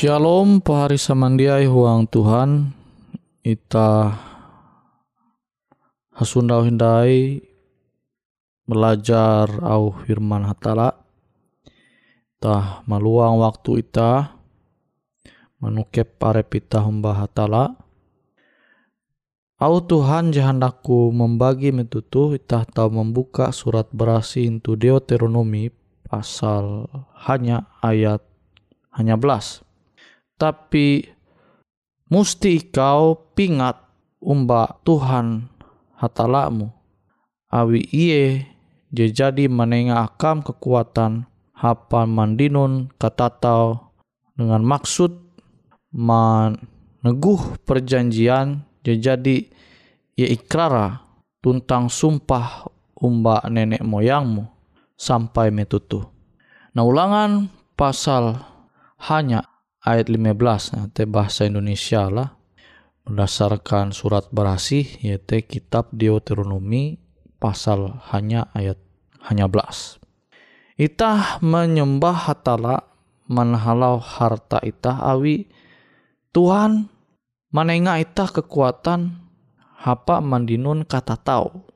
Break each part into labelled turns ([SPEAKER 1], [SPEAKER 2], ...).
[SPEAKER 1] Shalom pahari samandiai huang Tuhan. Ita hasundau hindai belajar au firman hatala. Tah maluang waktu ita manukep pare pita humba hatala. Au Tuhan jahandaku membagi metutu itah tahu membuka surat berasi into Deuteronomi pasal hanya ayat hanya belas. Tapi musti kau pingat umba Tuhan hatalamu. Awi iye je jadi menengah akam kekuatan hapa mandinun katatau dengan maksud meneguh perjanjian je jadi ye ikrara tuntang sumpah umba nenek moyangmu sampai metutu. Nah ulangan pasal hanya ayat 15 nah, te bahasa Indonesia lah berdasarkan surat berasih yaitu kitab Deuteronomi pasal hanya ayat hanya belas. Itah menyembah hatala menhalau harta itah awi Tuhan menengah itah kekuatan hapa mandinun kata tahu.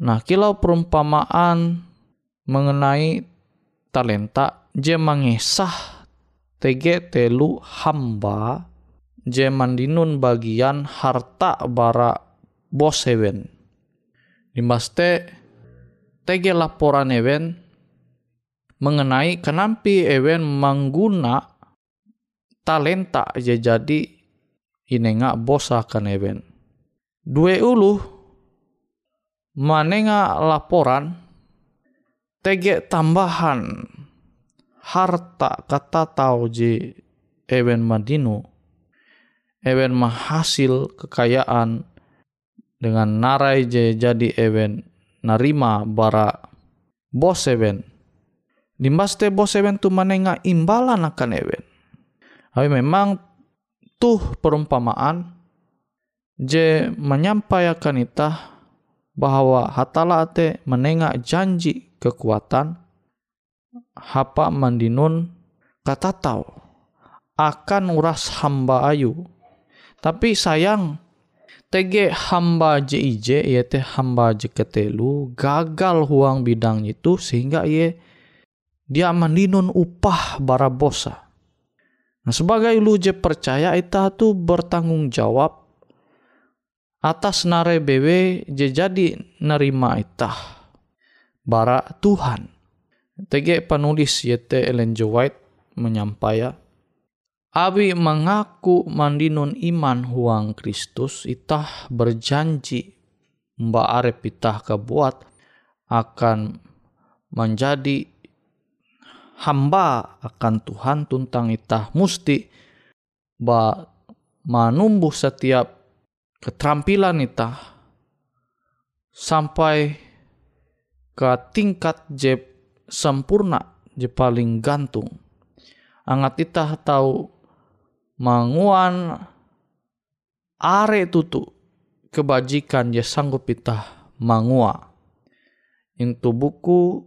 [SPEAKER 1] Nah, kilau perumpamaan mengenai talenta je mengesah tege telu hamba je mandinun bagian harta bara bos hewen. Dimbaste tege laporan ewen mengenai kenampi ewen mengguna talenta je jadi inenga bos akan ewen dua ulu manenga laporan tege tambahan harta kata tau je ewen madinu ewen menghasil kekayaan. Dengan narai je jadi ewen narima bara bos ewen. Dimbaste bos ewen tu manenga imbalan akan ewen. Tapi memang tuh perumpamaan je menyampaikan itah bahwa hatala te menengah janji kekuatan hapa mandinun kata tahu akan uras hamba ayu tapi sayang TG hamba JIJ yaitu hamba ketelu gagal huang bidang itu sehingga ia dia mandinun upah bara bosa. Nah sebagai lu je percaya ita tu bertanggung jawab atas nare bewe je jadi nerima itah bara Tuhan. TG penulis yete Ellen G. White menyampaikan Abi mengaku mandinun iman huang Kristus itah berjanji mbak arep itah kebuat akan menjadi hamba akan Tuhan tuntang itah musti ba manumbuh setiap keterampilan kita sampai ke tingkat je sempurna je paling gantung. Angat kita tahu manguan are tutu kebajikan je sanggup kita mangua. Itu buku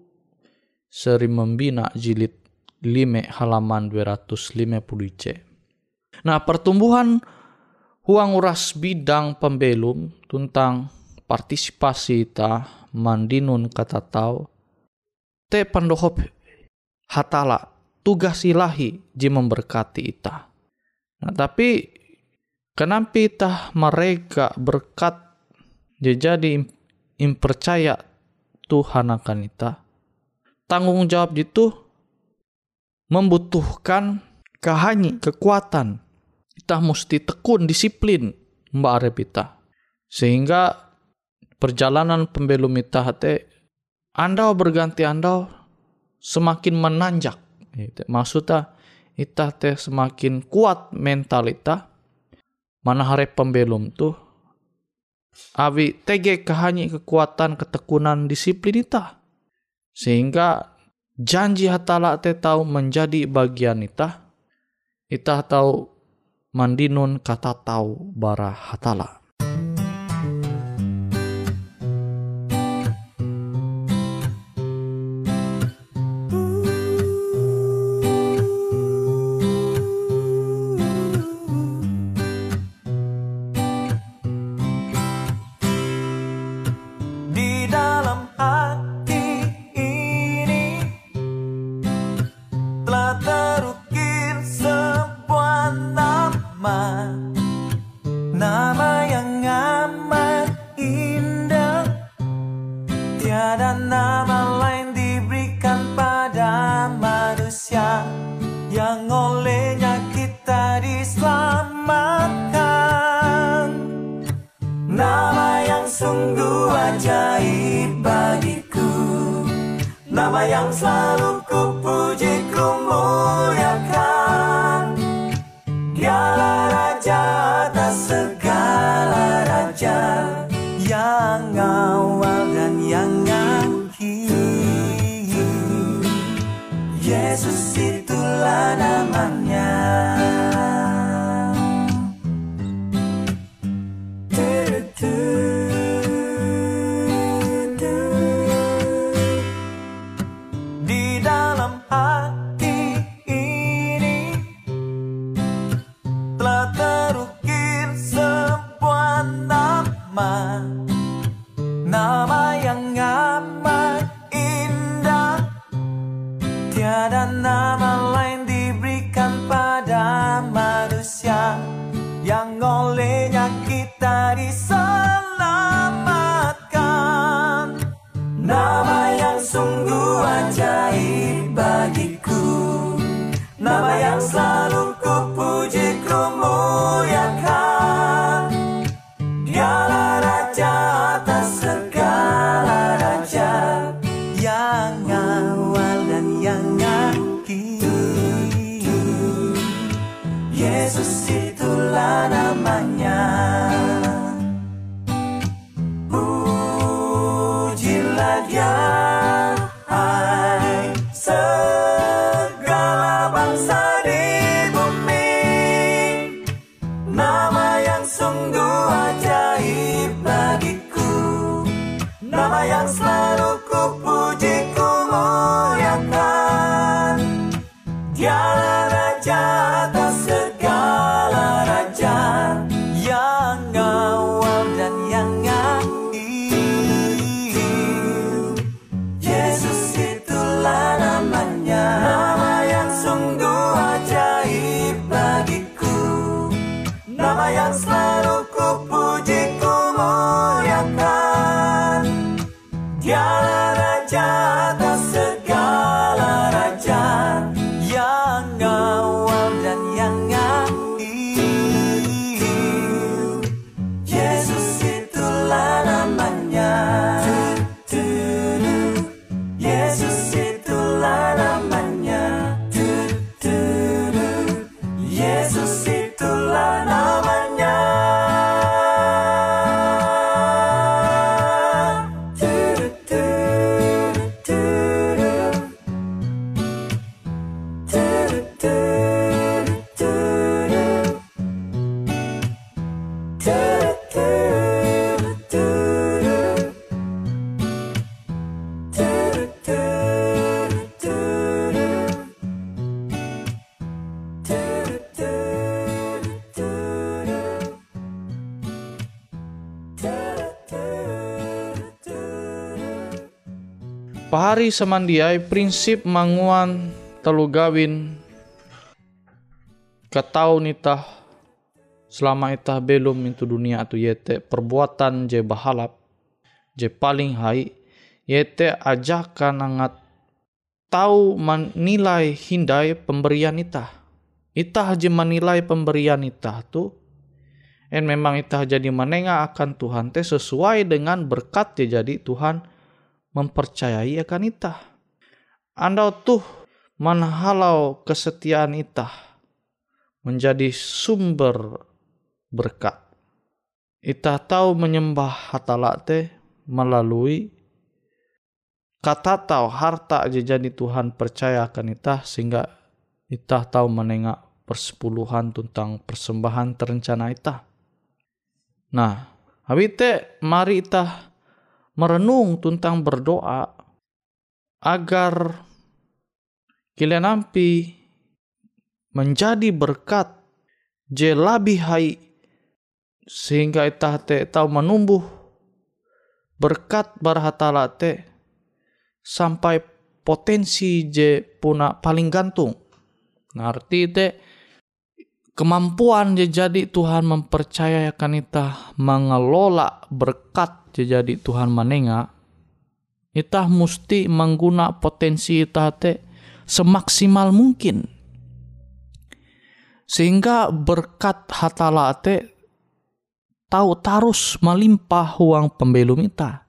[SPEAKER 1] seri membina jilid 5 halaman 250 C. Nah pertumbuhan huang uras bidang pembelum tentang partisipasi ita mandinun kata tau te pandohop hatala tugas ilahi ji memberkati ita. Nah tapi kenapa ita mereka berkat jadi impercaya Tuhan akan ita. Tanggung jawab itu membutuhkan kehanyi, kekuatan, kita mesti tekun disiplin mbak arep kita sehingga perjalanan pembelum hati anda berganti anda semakin menanjak. Maksudnya kita teh semakin kuat mental kita mana hari pembelum tuh awi tege kehanyi kekuatan ketekunan disiplin kita sehingga janji hatala teh tahu menjadi bagian kita kita tahu mandinun kata tahu bara hatala.
[SPEAKER 2] Nama yang amat indah. Tiada nama lain diberikan pada manusia Yang olehnya kita diselamatkan. Nama yang sungguh ajaib bagiku. Nama yang selalu
[SPEAKER 1] Pahari samandiai prinsip manguan telu gawin. Katau nitah selama itah belum itu dunia atau yete perbuatan je bahalap je paling hai. Yete ajakan angat tahu menilai hindai pemberian itah. Itah je menilai pemberian itah tu en memang itah jadi menengah akan Tuhan teh sesuai dengan berkat je jadi Tuhan mempercayai akan itah. Anda tuh menhalau kesetiaan itah menjadi sumber berkat. Itah tahu menyembah hatala teh melalui kata tahu harta jadi Tuhan percaya akan itah sehingga itah tahu menengak persepuluhan tentang persembahan terencana itah. Nah, habite mari itah merenung tentang berdoa agar kalian nampi menjadi berkat je lebih hai sehingga itah te tahu menumbuh berkat barhatala te sampai potensi je puna paling gantung. Nah, arti te kemampuan jadi Tuhan mempercayakan kita mengelola berkat jadi Tuhan menenga kita mesti mengguna potensi kita semaksimal mungkin sehingga berkat hatala te tahu tarus melimpah uang pembelum ita.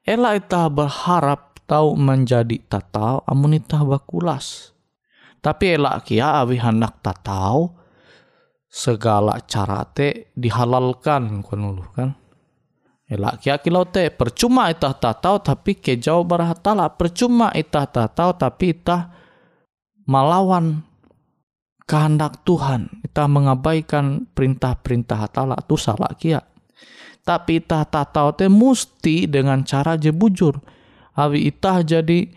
[SPEAKER 1] Ela ita berharap tahu menjadi tatau amun ita bakulas. Tapi elak kia awi hendak tatau segala cara te dihalalkan kan? Kan. Kia kilau te percuma itah tatau tapi ke jauh barahatala percuma itah tatau tapi itah melawan kehendak Tuhan. Kita mengabaikan perintah-perintah hatala tu salah kia tapi itah tatau te musti dengan cara je bujur. Awi itah jadi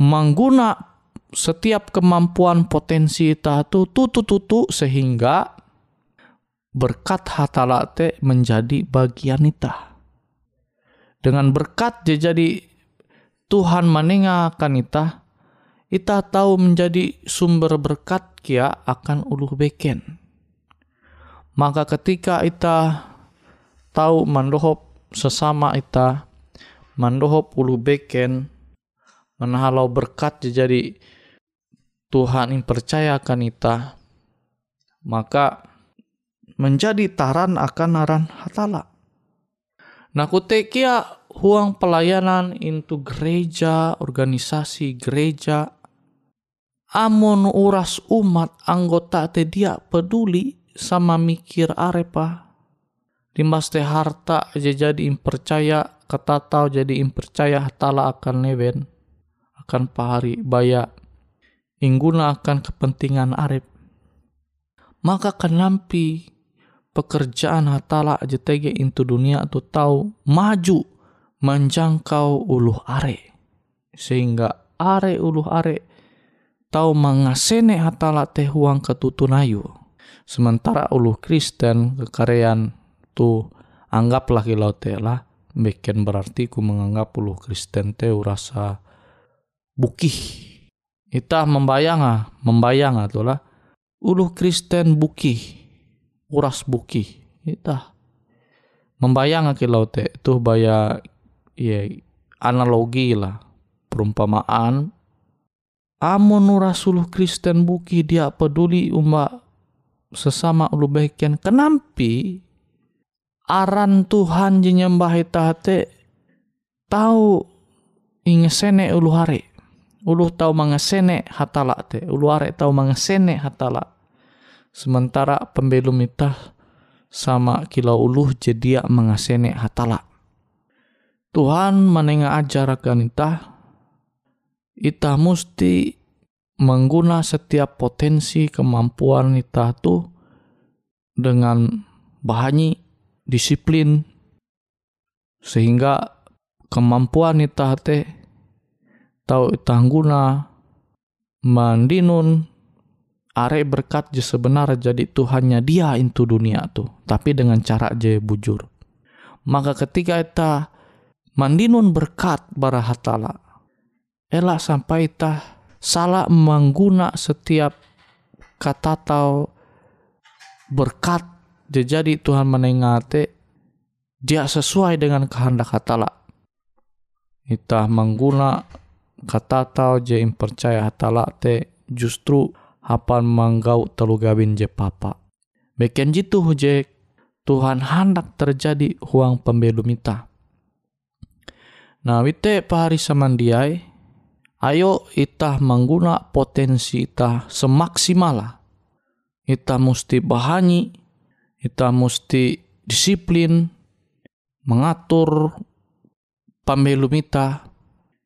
[SPEAKER 1] mengguna setiap kemampuan potensi itah tu tutu-tutu sehingga berkat hatala te menjadi bagian itah dengan berkat jadi Tuhan menengahkan itah Ita tahu menjadi sumber berkat kia akan uluh beken. Maka ketika ita tahu mandohop sesama ita, mandohop uluh beken, menahalau berkat jadi Tuhan yang percayakan ita, maka menjadi taran akan naran hatala. Nah kutekia huang pelayanan into gereja, organisasi gereja, Amon uras umat anggota te dia peduli sama mikir arepa. Dimas te harta aja jadi impercaya ketatau jadi impercaya hatala akan neben akan pahari baya ingguna akan kepentingan arep maka kenampi pekerjaan hatala aja tege into dunia atau tahu maju menjangkau uluh are sehingga are uluh are tau mangasene hatala teh huang ketutunayu. Sementara ulu Kristen kekarean tu anggaplah kilau teh lah bikin berarti ku menganggap ulu Kristen teh rasa bukih. Ita membayang ah, membayang ah lah. Ulu Kristen bukih, uras bukih. Ita membayang ah kilau teh tuh baya ya analogi lah perumpamaan Amun rasuluh Kristen buki dia peduli umat sesama ulu bagian kenampi aran Tuhan jenyembah tate tahu ingesene ulu hari ulu tahu mangesene hatala te. Ulu hari tahu mangesene hatala. Sementara pembelum itah sama kilau uluh jedia mengasene hatala. Tuhan menengah ajarakan itah. Ita mesti mengguna setiap potensi kemampuan kita tuh dengan bahanyi disiplin. Sehingga kemampuan kita teh tahu ita guna mandinun are berkat je sebenar jadi Tuhannya dia itu dunia tuh tapi dengan cara je bujur. Maka ketika kita mandinun berkat barahatala elak sampai tah salah mengguna setiap kata atau berkat jadi Tuhan menengate dia sesuai dengan kehendak hatala. Kita mengguna kata atau je percaya hatala te justru hapan manggau telu gabin je papa beken jitu je Tuhan hendak terjadi huang pembelum ita. Nah, wite pahari samandiai Ayo itah mengguna potensi itah semaksimal Itah mesti bahani, itah mesti disiplin, mengatur pembelum itah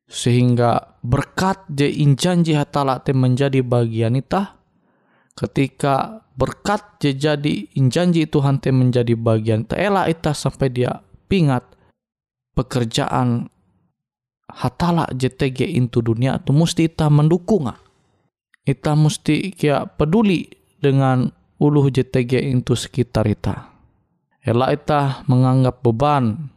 [SPEAKER 1] sehingga berkat je injanji hatala te menjadi bagian itah ketika berkat je jadi injanji Tuhan te menjadi bagian teela itah sampai dia pingat pekerjaan hatala JTG into dunia tu mesti kita mendukung. Kita mesti kia peduli dengan uluh JTG into sekitar kita. Ela kita menganggap beban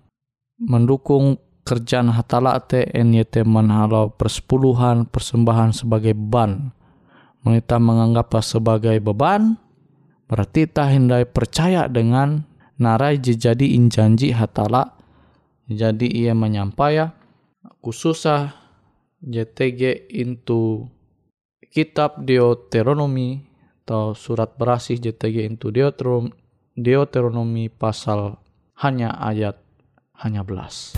[SPEAKER 1] mendukung kerjaan hatala te NYT manhalau persepuluhan persembahan sebagai beban. Kita menganggap sebagai beban, berarti kita hindai percaya dengan narai jadi injanji hatala. Jadi ia menyampaikan khususnya JTG into kitab Deuteronomi atau surat berasih JTG into
[SPEAKER 3] Deuteronomi pasal hanya ayat hanya belas.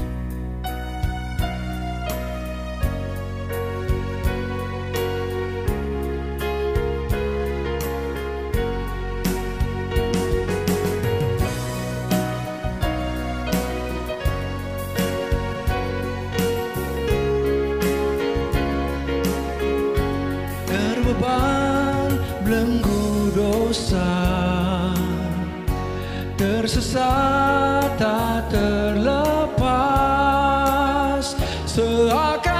[SPEAKER 4] walk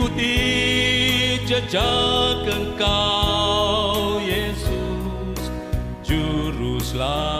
[SPEAKER 4] ikuti jejak engkau Yesus Juru selamat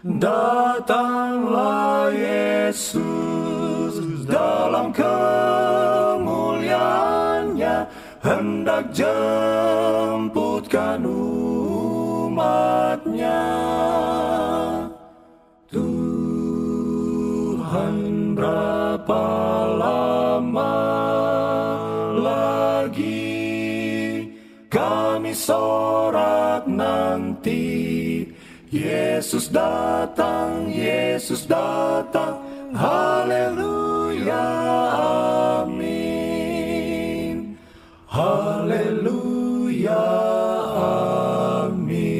[SPEAKER 5] Datanglah Yesus dalam kemuliaannya hendak jemputkan umatnya. Tuhan berapa lama lagi kami nanti Yesus datang, Yesus datang, haleluya, amin. Haleluya, amin.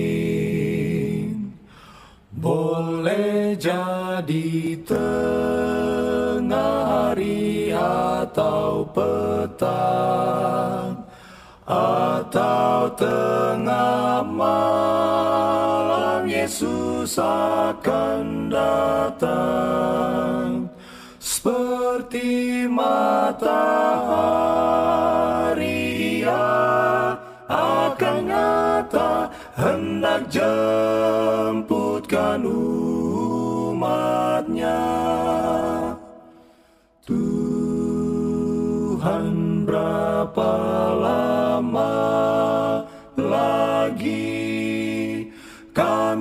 [SPEAKER 5] Boleh jadi tengah hari atau petang atau tengah malam Yesus akan datang. Seperti matahari ia akan nyata. Hendak jemputkan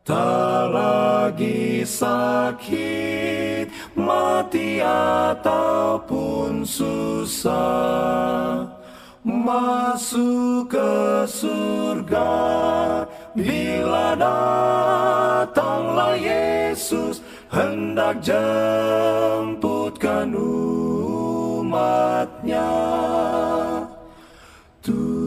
[SPEAKER 5] Tak lagi sakit, mati ataupun susah Masuk ke surga. Bila datanglah Yesus Hendak jemputkan umatnya. Tuhan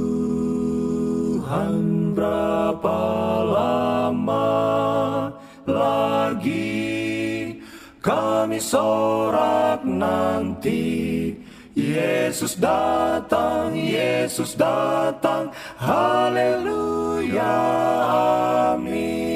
[SPEAKER 5] kami sorak nanti Yesus datang, Yesus datang, haleluya, amin.